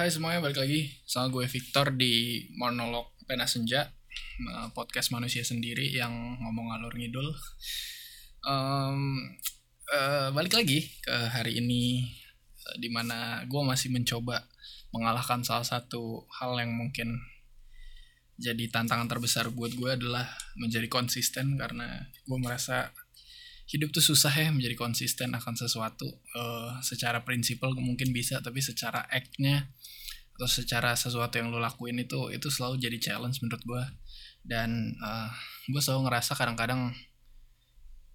hai semuanya, balik lagi sama gue Victor di monolog Pena Senja eh, Podcast manusia sendiri yang ngomong alur ngidul. Um, uh, Balik lagi ke hari ini uh, Di mana gue masih mencoba mengalahkan salah satu hal yang mungkin jadi tantangan terbesar buat gue adalah menjadi konsisten Karena gue merasa hidup tuh susah ya menjadi konsisten akan sesuatu uh, secara prinsipal mungkin bisa tapi secara act-nya atau secara sesuatu yang lo lakuin itu itu selalu jadi challenge menurut gue dan uh, gue selalu ngerasa kadang-kadang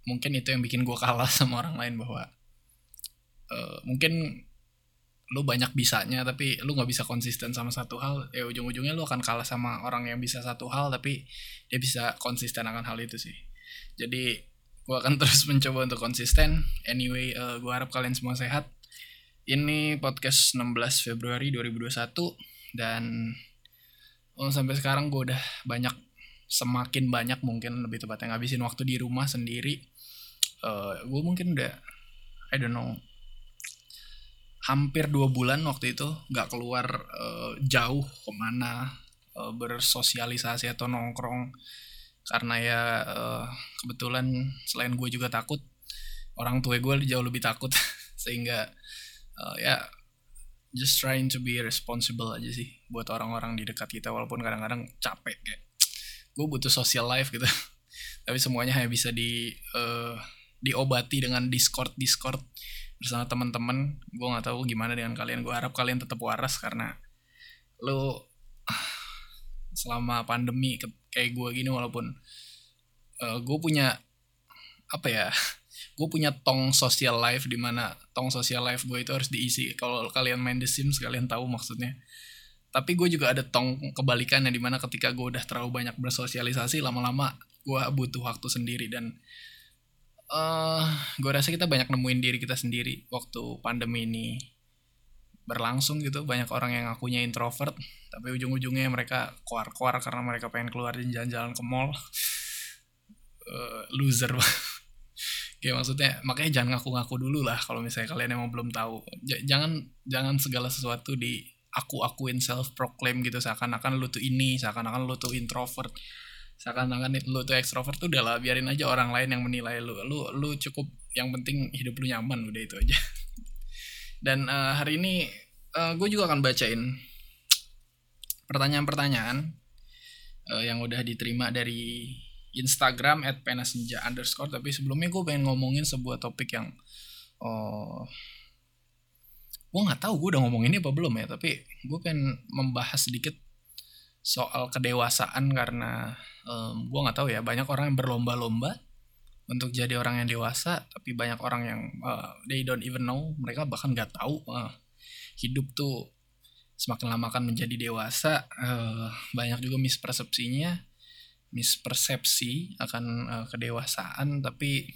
mungkin itu yang bikin gue kalah sama orang lain bahwa uh, mungkin lu banyak bisanya tapi lu nggak bisa konsisten sama satu hal ya ujung-ujungnya lu akan kalah sama orang yang bisa satu hal tapi dia bisa konsisten akan hal itu sih. Jadi gue akan terus mencoba untuk konsisten. Anyway uh, eh, gue harap kalian semua sehat. Ini podcast 16 Februari 2021 dan oh, sampai sekarang gue udah banyak semakin banyak mungkin lebih tepatnya ngabisin waktu di rumah sendiri. Uh, eh, gue mungkin udah I don't know hampir dua bulan waktu itu nggak keluar uh, jauh ke mana uh, bersosialisasi atau nongkrong karena ya uh, kebetulan selain gue juga takut orang tua gue jauh lebih takut. Sehingga uh, ya just trying to be responsible aja sih buat orang-orang di dekat kita walaupun kadang-kadang capek kayak gue butuh social life gitu. Tapi semuanya hanya bisa di uh, diobati dengan discord discord bersama teman-teman. Gue nggak tahu gimana dengan kalian. Gue harap kalian tetap waras karena lo selama pandemi kayak gue gini walaupun uh, gue punya apa ya gue punya tong social life di mana tong social life gue itu harus diisi. Kalau kalian main The Sims kalian tahu maksudnya. Tapi gue juga ada tong kebalikannya di mana ketika gue udah terlalu banyak bersosialisasi lama-lama gue butuh waktu sendiri dan uh, eh, gue rasa kita banyak nemuin diri kita sendiri waktu pandemi ini berlangsung gitu. Banyak orang yang akunya introvert tapi ujung-ujungnya mereka keluar-keluar karena mereka pengen keluar dan jalan-jalan ke mall. Uh, loser kayak maksudnya makanya jangan ngaku-ngaku dulu lah kalau misalnya kalian emang belum tahu. J jangan jangan segala sesuatu di aku akuin self proclaim gitu. Seakan-akan lu tuh ini seakan-akan lu tuh introvert. Seakan-akan lu tuh extrovert tuh udahlah biarin aja orang lain yang menilai lu. Lu lu cukup yang penting hidup lu nyaman udah itu aja dan uh, hari ini uh, eh, gue juga akan bacain pertanyaan-pertanyaan uh, yang udah diterima dari Instagram at penasenja underscore. Tapi sebelumnya gue pengen ngomongin sebuah topik yang oh gue nggak tahu gue udah ngomongin ini apa belum ya. Tapi gue pengen membahas sedikit soal kedewasaan karena um, gue nggak tahu ya. Banyak orang yang berlomba-lomba untuk jadi orang yang dewasa tapi banyak orang yang uh, they don't even know mereka bahkan nggak tahu uh, hidup tuh semakin lama akan menjadi dewasa uh, banyak juga mispersepsinya mispersepsi akan uh, kedewasaan. Tapi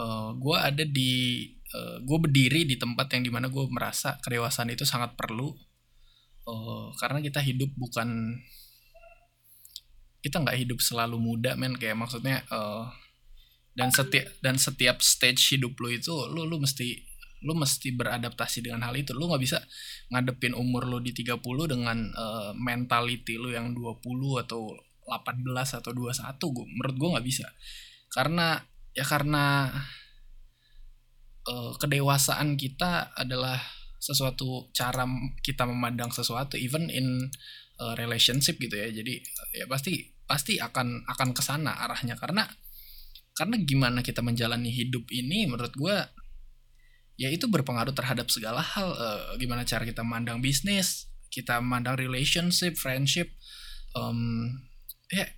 uh, gue ada di uh, gue berdiri di tempat yang di mana gue merasa kedewasaan itu sangat perlu uh, karena kita hidup bukan kita nggak hidup selalu muda men. Kayak maksudnya uh, dan setiap dan setiap stage hidup lu itu lu lu mesti lu mesti beradaptasi dengan hal itu. Lu nggak bisa ngadepin umur lu di 30 dengan uh, mentality lu yang 20 atau 18 atau 21 gua menurut gua nggak bisa. Karena ya karena uh, kedewasaan kita adalah sesuatu cara kita memandang sesuatu even in uh, relationship gitu ya. Jadi ya pasti pasti akan akan ke sana arahnya. Karena karena gimana kita menjalani hidup ini menurut gue ya itu berpengaruh terhadap segala hal. Uh, gimana cara kita mandang bisnis kita mandang relationship friendship um, ya yeah,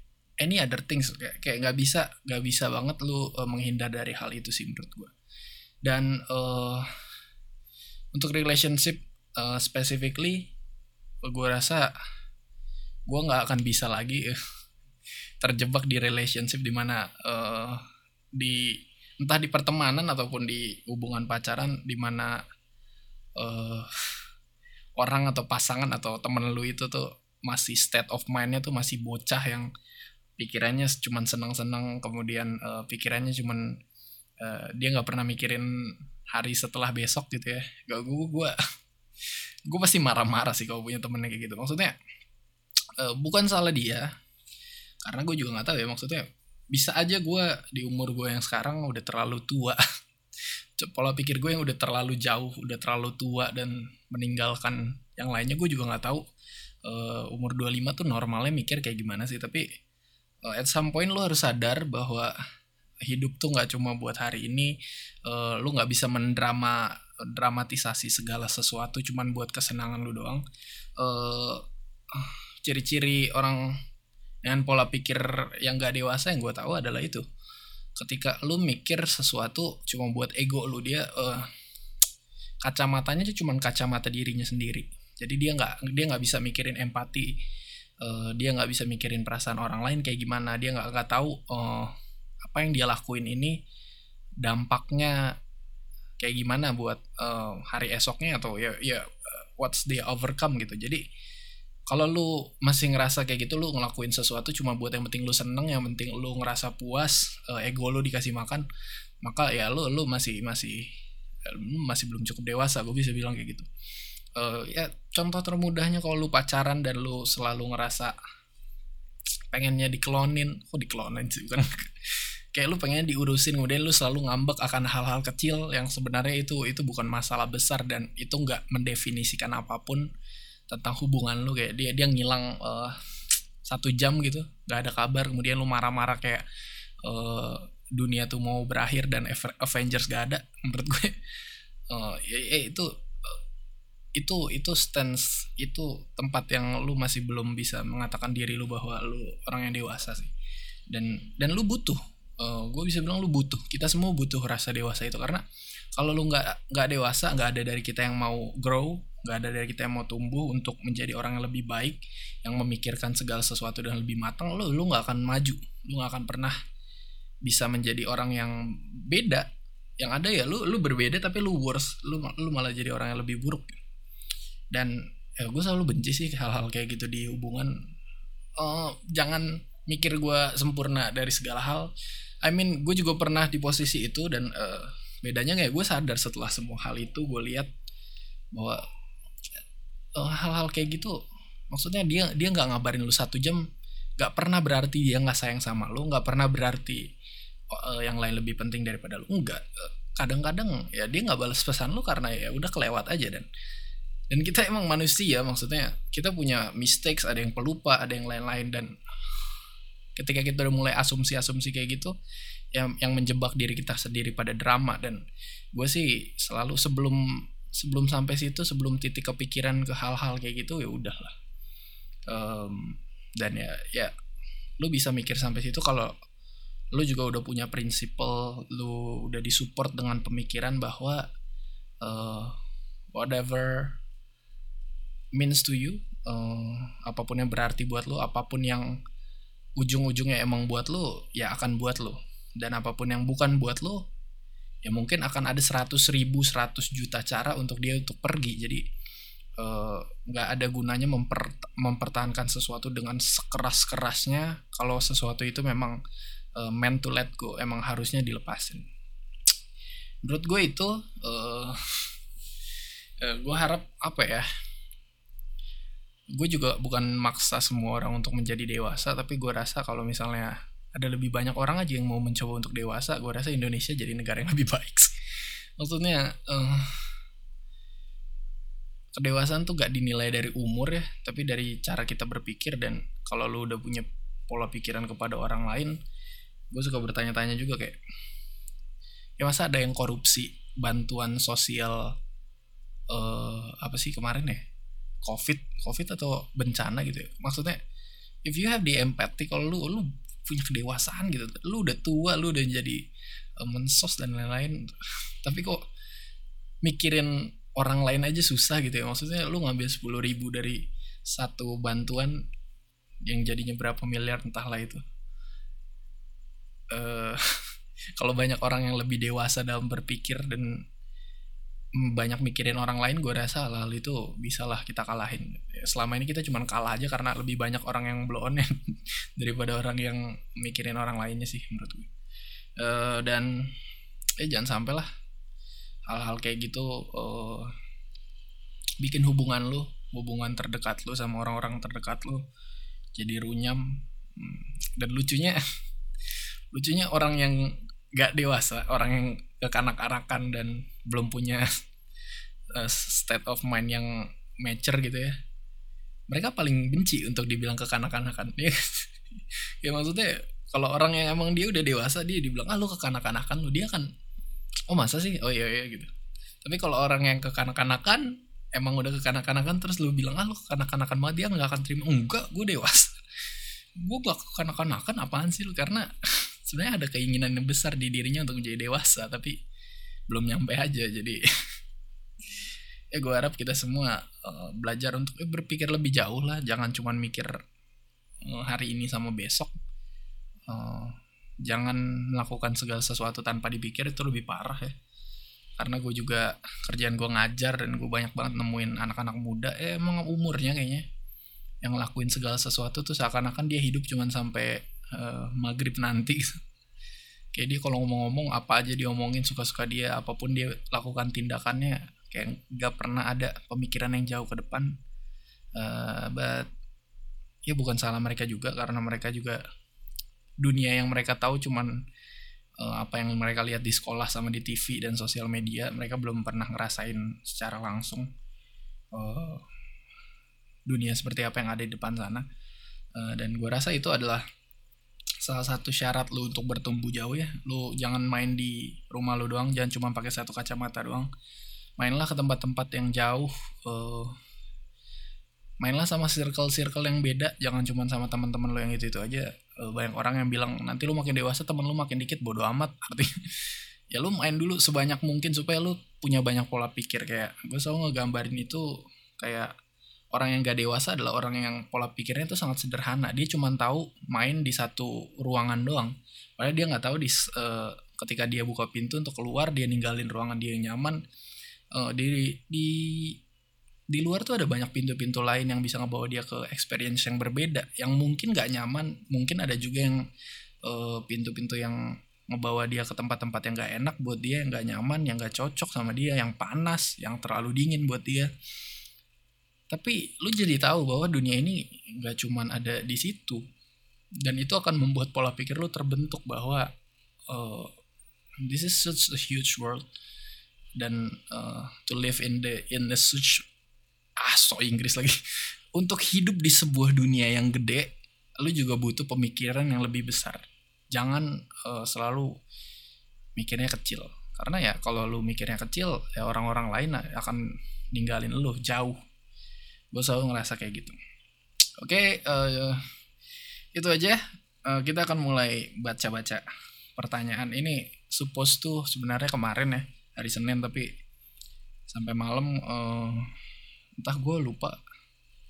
any other things. Kayak kayak nggak bisa nggak bisa banget lu uh, menghindar dari hal itu sih menurut gue dan uh, untuk relationship uh, specifically gue rasa gue nggak akan bisa lagi terjebak di relationship di mana uh, di entah di pertemanan ataupun di hubungan pacaran di mana uh, orang atau pasangan atau temen lu itu tuh masih state of mindnya tuh masih bocah yang pikirannya cuma senang-senang kemudian uh, pikirannya cuma uh, dia nggak pernah mikirin hari setelah besok gitu ya. Gak gue gue gue pasti marah-marah sih kalau punya temen kayak gitu. Maksudnya uh, bukan salah dia karena gue juga nggak tahu ya maksudnya bisa aja gue di umur gue yang sekarang udah terlalu tua. Pola pikir gue yang udah terlalu jauh udah terlalu tua dan meninggalkan yang lainnya gue juga nggak tahu uh, umur 25 tuh normalnya mikir kayak gimana sih. Tapi uh, at some point lo harus sadar bahwa hidup tuh nggak cuma buat hari ini uh, lu nggak bisa mendrama dramatisasi segala sesuatu cuman buat kesenangan lu doang. Uh, ciri-ciri orang dengan pola pikir yang gak dewasa yang gue tahu adalah itu. Ketika lu mikir sesuatu cuma buat ego lu dia uh, kacamatanya cuma kacamata dirinya sendiri. Jadi dia nggak dia nggak bisa mikirin empati uh, dia nggak bisa mikirin perasaan orang lain kayak gimana. Dia nggak nggak tahu uh, apa yang dia lakuin ini dampaknya kayak gimana buat uh, hari esoknya atau ya ya what's the overcome gitu. Jadi kalau lu masih ngerasa kayak gitu lu ngelakuin sesuatu cuma buat yang penting lu seneng yang penting lu ngerasa puas uh, ego lu dikasih makan maka ya lu lu masih masih masih belum cukup dewasa gue bisa bilang kayak gitu. Uh, ya contoh termudahnya kalau lu pacaran dan lu selalu ngerasa pengennya diklonin kok diklonin sih kan kayak lu pengen diurusin kemudian lu selalu ngambek akan hal-hal kecil yang sebenarnya itu itu bukan masalah besar dan itu nggak mendefinisikan apa pun tentang hubungan lu kayak dia dia ngilang uh, satu jam gitu nggak ada kabar. Kemudian lu marah-marah kayak uh, dunia tuh mau berakhir dan Avengers gak ada menurut gue. Uh, ya, ya itu itu itu stance itu tempat yang lu masih belum bisa mengatakan diri lu bahwa lu orang yang dewasa sih. Dan dan lu butuh uh, gue bisa bilang lu butuh. Kita semua butuh rasa dewasa itu karena kalau lu nggak nggak dewasa nggak ada dari kita yang mau grow nggak ada dari kita yang mau tumbuh untuk menjadi orang yang lebih baik yang memikirkan segala sesuatu dan lebih matang lo lu nggak akan maju. Lu nggak akan pernah bisa menjadi orang yang beda. Yang ada ya lu lu berbeda tapi lu worse. Lu lu malah jadi orang yang lebih buruk. Dan ya gue selalu benci sih hal-hal kayak gitu di hubungan. Uh, jangan mikir gue sempurna dari segala hal. I mean gue juga pernah di posisi itu dan uh, bedanya kayak gue sadar setelah semua hal itu gue lihat bahwa eh, hal-hal kayak gitu maksudnya dia dia nggak ngabarin lu satu jam nggak pernah berarti dia nggak sayang sama lu nggak pernah berarti uh, yang lain lebih penting daripada lu. Enggak kadang-kadang ya dia nggak balas pesan lu karena ya udah kelewat aja dan dan kita emang manusia maksudnya kita punya mistakes ada yang pelupa ada yang lain-lain dan ketika kita udah mulai asumsi-asumsi kayak gitu yang yang menjebak diri kita sendiri pada drama. Dan gue sih selalu sebelum sebelum sampai situ sebelum titik kepikiran ke hal-hal kayak gitu ya udahlah um, dan ya ya lu bisa mikir sampai situ kalau lu juga udah punya prinsipal lu udah disupport dengan pemikiran bahwa uh, whatever means to you uh, apa pun yang berarti buat lu apa pun yang ujung-ujungnya emang buat lu ya akan buat lu. Dan apa pun yang bukan buat lu ya mungkin akan ada 100 ribu 100 juta cara untuk dia untuk pergi. Jadi eh, nggak uh, ada gunanya memper, mempertahankan sesuatu dengan sekeras kerasnya kalau sesuatu itu memang uh, meant to let go emang harusnya dilepasin. Menurut gue itu uh, uh, gue harap apa ya gue juga bukan maksa semua orang untuk menjadi dewasa tapi gue rasa kalau misalnya ada lebih banyak orang aja yang mau mencoba untuk dewasa gue rasa Indonesia jadi negara yang lebih baik maksudnya uh, kedewasaan tuh gak dinilai dari umur ya tapi dari cara kita berpikir dan kalau lu udah punya pola pikiran kepada orang lain gue suka bertanya-tanya juga kayak ya masa ada yang korupsi bantuan sosial uh, apa sih kemarin ya covid covid atau bencana gitu ya. Maksudnya if you have the empathy kalau lu lu punya kedewasaan gitu lu udah tua lu udah jadi uh, mensos dan lain-lain tapi kok mikirin orang lain aja susah gitu ya. Maksudnya lu ngambil sepuluh ribu dari satu bantuan yang jadinya berapa miliar entahlah itu. Uh, kalau banyak orang yang lebih dewasa dalam berpikir dan banyak mikirin orang lain gue rasa hal-hal itu bisalah kita kalahin. Selama ini kita cuma kalah aja karena lebih banyak orang yang blow on daripada orang yang mikirin orang lainnya sih menurut gue uh, dan eh jangan sampai lah hal-hal kayak gitu uh, bikin hubungan lu hubungan terdekat lu sama orang-orang terdekat lu jadi runyam. Hmm, dan lucunya lucunya orang yang gak dewasa orang yang kekanak-kanakan dan belum punya uh, state of mind yang mature gitu ya. Mereka paling benci untuk dibilang kekanak-kanakan ya, ya maksudnya kalau orang yang emang dia udah dewasa dia dibilang ah lu kekanak-kanakan lu dia kan oh masa sih? Oh iya iya gitu. Tapi kalau orang yang kekanak-kanakan emang udah kekanak-kanakan terus lu bilang ah lu kekanak-kanakan banget dia nggak akan terima enggak gue dewasa. Gue gak kekanak-kanakan apaan sih lu? Karena sebenarnya ada keinginan yang besar di dirinya untuk menjadi dewasa tapi belum nyampe aja jadi ya gue harap kita semua uh, belajar untuk eh, berpikir lebih jauh lah jangan cuma mikir uh, hari ini sama besok. Uh, jangan melakukan segala sesuatu tanpa dipikir itu lebih parah ya. Karena gue juga kerjaan gue ngajar dan gue banyak banget nemuin anak-anak muda eh, emang umurnya kayaknya yang ngelakuin segala sesuatu tuh seakan-akan dia hidup cuman sampai uh, maghrib nanti. Kayak dia kalau ngomong-ngomong apa aja diomongin suka-suka dia apa pun dia lakukan tindakannya kayak gak pernah ada pemikiran yang jauh ke depan. Uh, but ya bukan salah mereka juga karena mereka juga dunia yang mereka tahu cuman uh, apa yang mereka lihat di sekolah sama di TV dan sosial media mereka belum pernah ngerasain secara langsung uh, dunia seperti apa yang ada di depan sana. Uh, dan gue rasa itu adalah salah satu syarat lu untuk bertumbuh jauh ya. Lu jangan main di rumah lu doang jangan cuma pakai satu kacamata doang. Mainlah ke tempat-tempat yang jauh uh, mainlah sama circle-circle yang beda. Jangan cuma sama teman-teman lu yang itu itu aja. Uh, banyak orang yang bilang nanti lu makin dewasa temen lu makin dikit. Bodo amat. Artinya ya lu main dulu sebanyak mungkin supaya lu punya banyak pola pikir. Kayak gue selalu ngegambarin itu kayak orang yang gak dewasa adalah orang yang pola pikirnya itu sangat sederhana. Dia cuma tahu main di satu ruangan doang. Padahal dia nggak tahu di uh, ketika dia buka pintu untuk keluar dia ninggalin ruangan dia yang nyaman. Uh, di di di luar tuh ada banyak pintu-pintu lain yang bisa ngebawa dia ke experience yang berbeda yang mungkin gak nyaman. Mungkin ada juga yang uh, pintu-pintu yang ngebawa dia ke tempat-tempat yang gak enak buat dia yang gak nyaman yang gak cocok sama dia yang panas yang terlalu dingin buat dia tapi lu jadi tahu bahwa dunia ini nggak cuman ada di situ. Dan itu akan membuat pola pikir lu terbentuk bahwa uh, this is such a huge world. Dan uh, to live in the in the such ah so Inggris lagi. Untuk hidup di sebuah dunia yang gede lu juga butuh pemikiran yang lebih besar. Jangan uh, selalu mikirnya kecil. Karena ya kalau lu mikirnya kecil ya orang-orang lain akan ninggalin lu jauh gue selalu ngerasa kayak gitu. Oke okay, uh, eh, itu aja. Uh, kita akan mulai baca-baca pertanyaan. Ini suppose tuh sebenarnya kemarin ya hari Senin tapi sampai malam uh, entah gue lupa.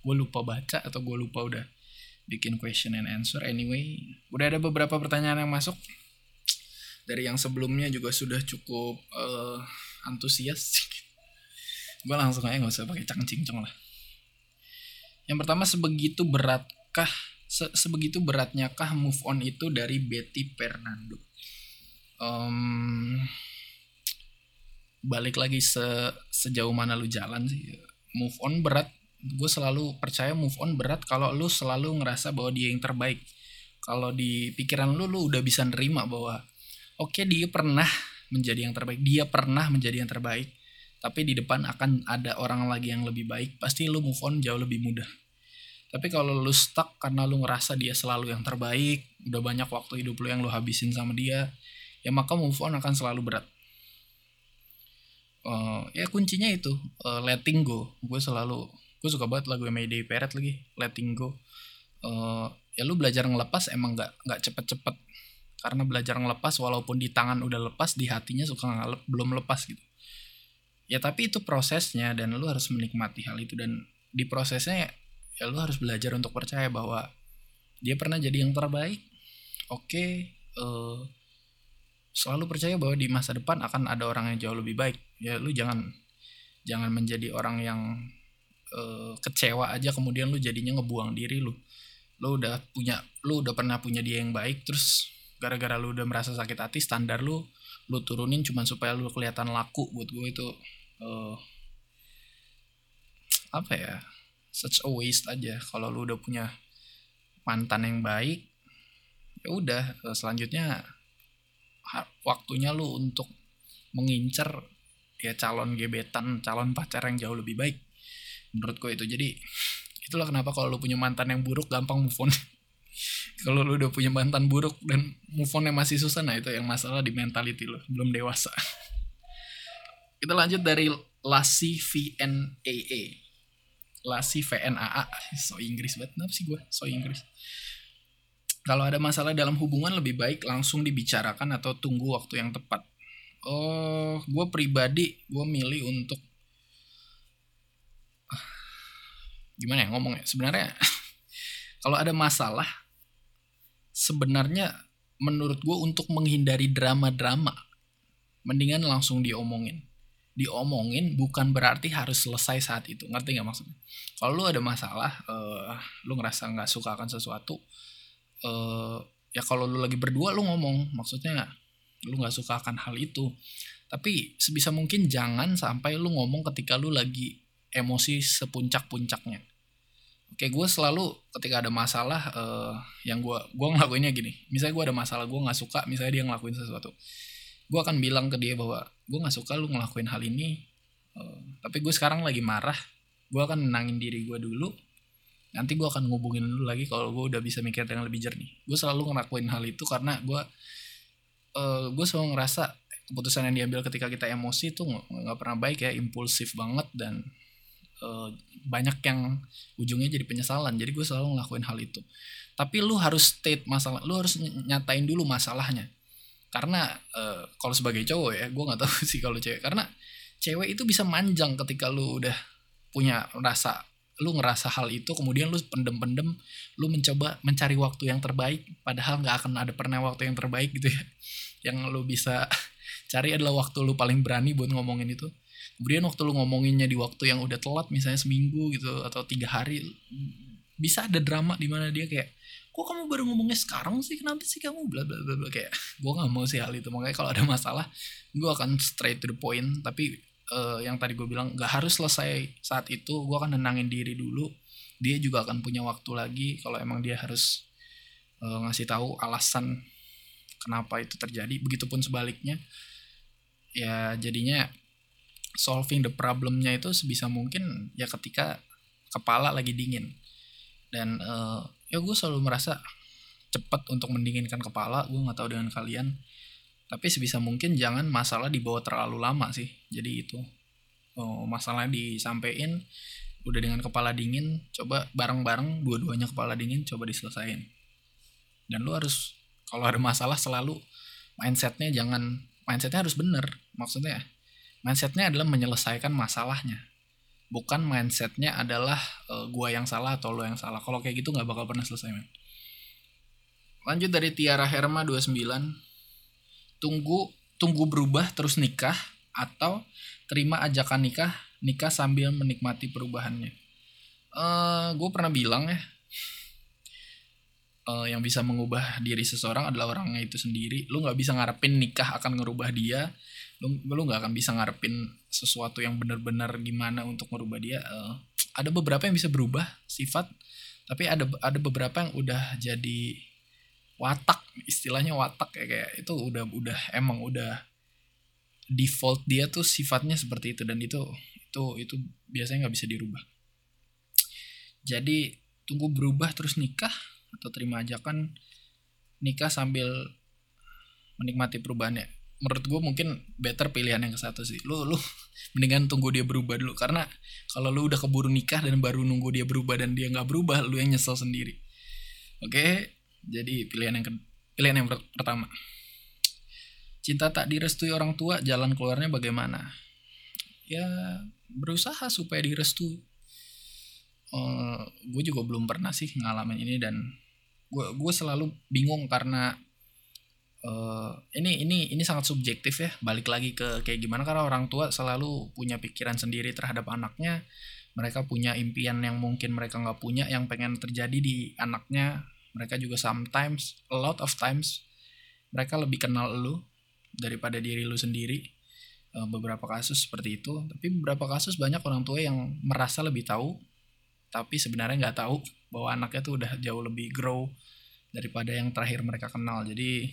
Gue lupa baca atau gue lupa udah bikin question and answer. Anyway udah ada beberapa pertanyaan yang masuk. Dari yang sebelumnya juga sudah cukup uh, antusias. Gue langsung aja nggak usah pakai cangcing lah yang pertama sebegitu beratkah se sebegitu beratnyakah move on itu dari Betty Fernando? Um, balik lagi se sejauh mana lu jalan sih move on berat gue selalu percaya move on berat kalau lu selalu ngerasa bahwa dia yang terbaik. Kalau di pikiran lu lu udah bisa nerima bahwa oke okay, dia pernah menjadi yang terbaik dia pernah menjadi yang terbaik tapi di depan akan ada orang lagi yang lebih baik pasti lu move on jauh lebih mudah. Tapi kalau lu stuck karena lu ngerasa dia selalu yang terbaik udah banyak waktu hidup lu yang lu habisin sama dia ya maka move on akan selalu berat. Uh, ya kuncinya itu uh, letting go. Gue selalu gue suka banget lagu Mayday Parrot lagi letting go. Uh, ya lu belajar ngelepas emang nggak nggak cepet-cepet. Karena belajar ngelepas walaupun di tangan udah lepas di hatinya suka belum lepas gitu ya tapi itu prosesnya dan lu harus menikmati hal itu dan di prosesnya ya lu harus belajar untuk percaya bahwa dia pernah jadi yang terbaik. Oke okay, uh, selalu percaya bahwa di masa depan akan ada orang yang jauh lebih baik. Ya lu jangan jangan menjadi orang yang uh, kecewa aja kemudian lu jadinya ngebuang diri lu. Lu udah punya lu udah pernah punya dia yang baik terus gara-gara lu udah merasa sakit hati standar lu lu turunin cuma supaya lu kelihatan laku buat gue itu uh, apa ya such a waste aja. Kalau lu udah punya mantan yang baik ya udah selanjutnya waktunya lu untuk mengincar ya calon gebetan calon pacar yang jauh lebih baik. Menurut gue itu. Jadi itulah kenapa kalau lu punya mantan yang buruk gampang move on kalau lu udah punya mantan buruk dan move onnya masih susah nah itu yang masalah di mentality lo belum dewasa. Kita lanjut dari Lasi VNAA Lasi VNAA so Inggris banget. Kenapa sih gue so Inggris. Kalau ada masalah dalam hubungan lebih baik langsung dibicarakan atau tunggu waktu yang tepat. Oh, gue pribadi gue milih untuk gimana ya ngomongnya. Sebenarnya kalau ada masalah, sebenarnya menurut gue untuk menghindari drama-drama, mendingan langsung diomongin. Diomongin bukan berarti harus selesai saat itu. Ngerti nggak maksudnya? Kalau lu ada masalah, uh, lu ngerasa nggak suka akan sesuatu, uh, ya kalau lu lagi berdua lu ngomong maksudnya lu nggak suka akan hal itu tapi sebisa mungkin jangan sampai lu ngomong ketika lu lagi emosi sepuncak-puncaknya oke gue selalu ketika ada masalah uh, yang gue gue ngelakuinnya gini. Misalnya gue ada masalah gue nggak suka misalnya dia ngelakuin sesuatu. Gue akan bilang ke dia bahwa gue nggak suka lu ngelakuin hal ini uh, tapi gue sekarang lagi marah. Gue akan nenangin diri gue dulu. Nanti gue akan ngubungin lu lagi kalau gue udah bisa mikir dengan lebih jernih. Gue selalu ngelakuin hal itu karena gue uh, gue selalu ngerasa keputusan yang diambil ketika kita emosi itu nggak pernah baik ya impulsif banget dan uh, banyak yang ujungnya jadi penyesalan. Jadi gue selalu ngelakuin hal itu. Tapi lu harus state masalah lu harus nyatain dulu masalahnya. Karena uh, kalau sebagai cowok ya gue nggak tahu sih kalau cewek. Karena cewek itu bisa manjang ketika lu udah punya rasa lu ngerasa hal itu kemudian lu pendem-pendem lu mencoba mencari waktu yang terbaik padahal nggak akan ada pernah waktu yang terbaik gitu ya. Yang lu bisa cari adalah waktu lu paling berani buat ngomongin itu kemudian waktu lu ngomonginnya di waktu yang udah telat misalnya seminggu gitu atau tiga hari bisa ada drama di mana dia kayak kok kamu baru ngomongnya sekarang sih? Kenapa sih kamu? Bla bla bla bla. Kayak gue nggak mau sih hal itu. Makanya kalau ada masalah gue akan straight to the point. Tapi uh, yang tadi gue bilang gak harus selesai saat itu gue akan nenangin diri dulu. Dia juga akan punya waktu lagi kalau emang dia harus uh, ngasih tahu alasan kenapa itu terjadi. Begitupun sebaliknya ya jadinya solving the problemnya itu sebisa mungkin ya ketika kepala lagi dingin. Dan uh, ya gue selalu merasa cepat untuk mendinginkan kepala gue nggak tahu dengan kalian. Tapi sebisa mungkin jangan masalah dibawa terlalu lama sih. Jadi itu oh, masalahnya disampaikan udah dengan kepala dingin coba bareng-bareng dua-duanya kepala dingin coba diselesain. Dan lu harus kalau ada masalah selalu mindsetnya jangan mindsetnya harus bener maksudnya mindsetnya adalah menyelesaikan masalahnya. Bukan mindsetnya adalah uh, gua yang salah atau lo yang salah. Kalau kayak gitu nggak bakal pernah selesai men. Lanjut dari Tiara Herma 29 tunggu tunggu berubah terus nikah atau terima ajakan nikah nikah sambil menikmati perubahannya. Uh, eh, gue pernah bilang ya uh, yang bisa mengubah diri seseorang adalah orangnya itu sendiri. Lu nggak bisa ngarepin nikah akan ngerubah dia lu lu nggak akan bisa ngarepin sesuatu yang benar-benar gimana untuk merubah dia uh, ada beberapa yang bisa berubah sifat tapi ada ada beberapa yang udah jadi watak istilahnya watak ya kayak itu udah udah emang udah default dia tuh sifatnya seperti itu dan itu itu itu biasanya nggak bisa dirubah. Jadi tunggu berubah terus nikah atau terima ajakan nikah sambil menikmati perubahannya menurut gue mungkin better pilihan yang ke satu sih lu lu mendingan tunggu dia berubah dulu karena kalau lu udah keburu nikah dan baru nunggu dia berubah dan dia nggak berubah lu yang nyesel sendiri oke? Jadi pilihan yang pilihan yang pertama. Cinta tak direstui orang tua, jalan keluarnya bagaimana? Ya berusaha supaya direstui. Uh, gue juga belum pernah sih ngalamin ini dan gue gue selalu bingung karena uh, ini ini ini sangat subjektif ya. Balik lagi ke kayak gimana karena orang tua selalu punya pikiran sendiri terhadap anaknya. Mereka punya impian yang mungkin mereka nggak punya yang pengen terjadi di anaknya. Mereka juga sometimes a lot of times mereka lebih kenal lu daripada diri lu sendiri. Uh, beberapa kasus seperti itu. Tapi beberapa kasus banyak orang tua yang merasa lebih tahu tapi sebenarnya nggak tahu bahwa anaknya tuh udah jauh lebih grow daripada yang terakhir mereka kenal. Jadi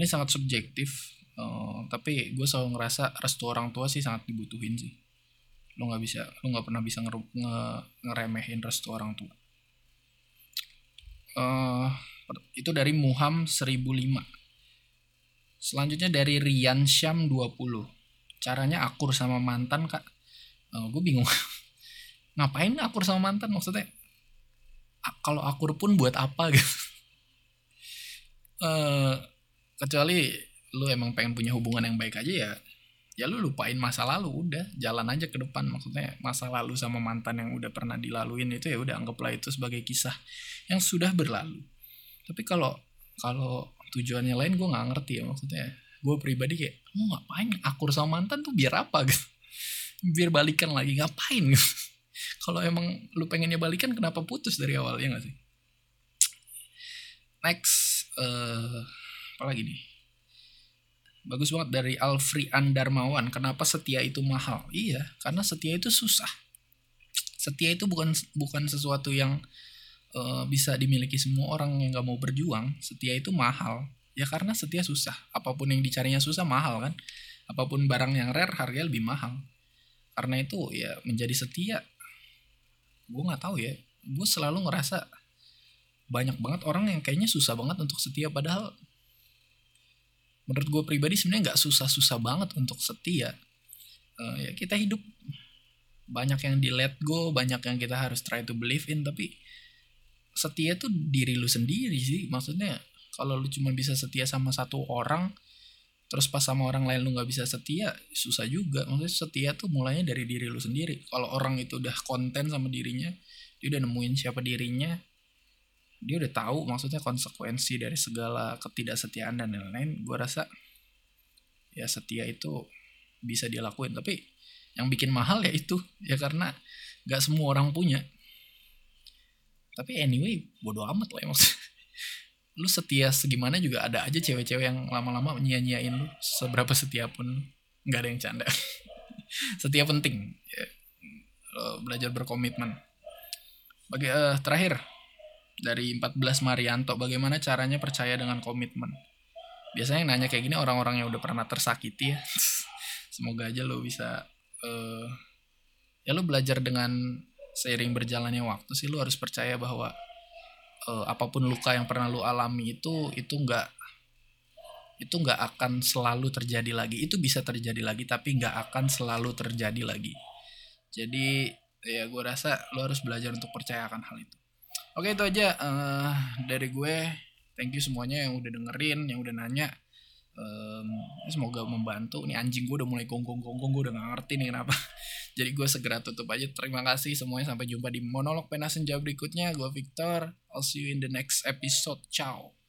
ini sangat subjektif uh, tapi gue selalu ngerasa restu orang tua sih sangat dibutuhin sih. Lo nggak bisa lo nggak pernah bisa nge ngeremehin restu orang tua. Uh, itu dari Muham 1005 selanjutnya dari Rian Syam 20 caranya akur sama mantan kak. Uh, gue bingung. Ngapain akur sama mantan? Maksudnya kalau akur pun buat apa gitu? Uh, kecuali lu emang pengen punya hubungan yang baik aja ya ya lu lupain masa lalu udah jalan aja ke depan. Maksudnya masa lalu sama mantan yang udah pernah dilaluin itu ya udah anggaplah itu sebagai kisah yang sudah berlalu. Tapi kalau kalau tujuannya lain gue nggak ngerti ya maksudnya. Gue pribadi kayak mau ngapain akur sama mantan tuh biar apa? Gitu. Biar balikan lagi ngapain? Gitu. Kalau emang lu pengennya balikan kenapa putus dari awal ya gak sih? Next uh, apa lagi nih? Bagus banget dari Alfri Andarmawan. Kenapa setia itu mahal? Iya karena setia itu susah. Setia itu bukan bukan sesuatu yang uh, bisa dimiliki semua orang yang nggak mau berjuang. Setia itu mahal. Ya karena setia susah. Apa pun yang dicarinya susah mahal kan? Apa pun barang yang rare harganya lebih mahal. Karena itu ya menjadi setia gue nggak tahu ya. Gue selalu ngerasa banyak banget orang yang kayaknya susah banget untuk setia. Padahal menurut gue pribadi sebenarnya nggak susah-susah banget untuk setia. Uh, ya kita hidup. Banyak yang di let go banyak yang kita harus try to believe in tapi setia tuh diri lu sendiri sih. Maksudnya kalau lu cuma bisa setia sama satu orang terus pas sama orang lain lu nggak bisa setia susah juga. Maksudnya setia tuh mulainya dari diri lu sendiri. Kalau orang itu udah konten sama dirinya dia udah nemuin siapa dirinya dia udah tahu maksudnya konsekuensi dari segala ketidaksetiaan dan lain-lain gue rasa ya setia itu bisa dilakuin tapi yang bikin mahal ya itu ya karena nggak semua orang punya. Tapi anyway bodoh amat lah ya lu setia segimana juga ada aja cewek-cewek yang lama-lama nyia-nyiain lu seberapa setia pun nggak ada yang canda. Setia penting ya. Lo belajar berkomitmen. Bagi uh, terakhir dari 14 Marianto bagaimana caranya percaya dengan komitmen? Biasanya yang nanya kayak gini orang-orang yang udah pernah tersakiti ya. Semoga aja lo bisa uh, ya lo belajar dengan seiring berjalannya waktu sih lo harus percaya bahwa uh, apa pun luka yang pernah lu alami itu itu nggak itu nggak akan selalu terjadi lagi. Itu bisa terjadi lagi tapi nggak akan selalu terjadi lagi. Jadi ya gue rasa lo harus belajar untuk percaya akan hal itu oke itu aja. Uh, dari gue thank you semuanya yang udah dengerin yang udah nanya. Um, semoga membantu. Nih anjing gue udah mulai gonggong gonggong gue udah gak ngerti nih kenapa. Jadi gue segera tutup aja. Terima kasih semuanya. Sampai jumpa di monolog pena senja berikutnya. Gue Victor. I'll see you in the next episode. Ciao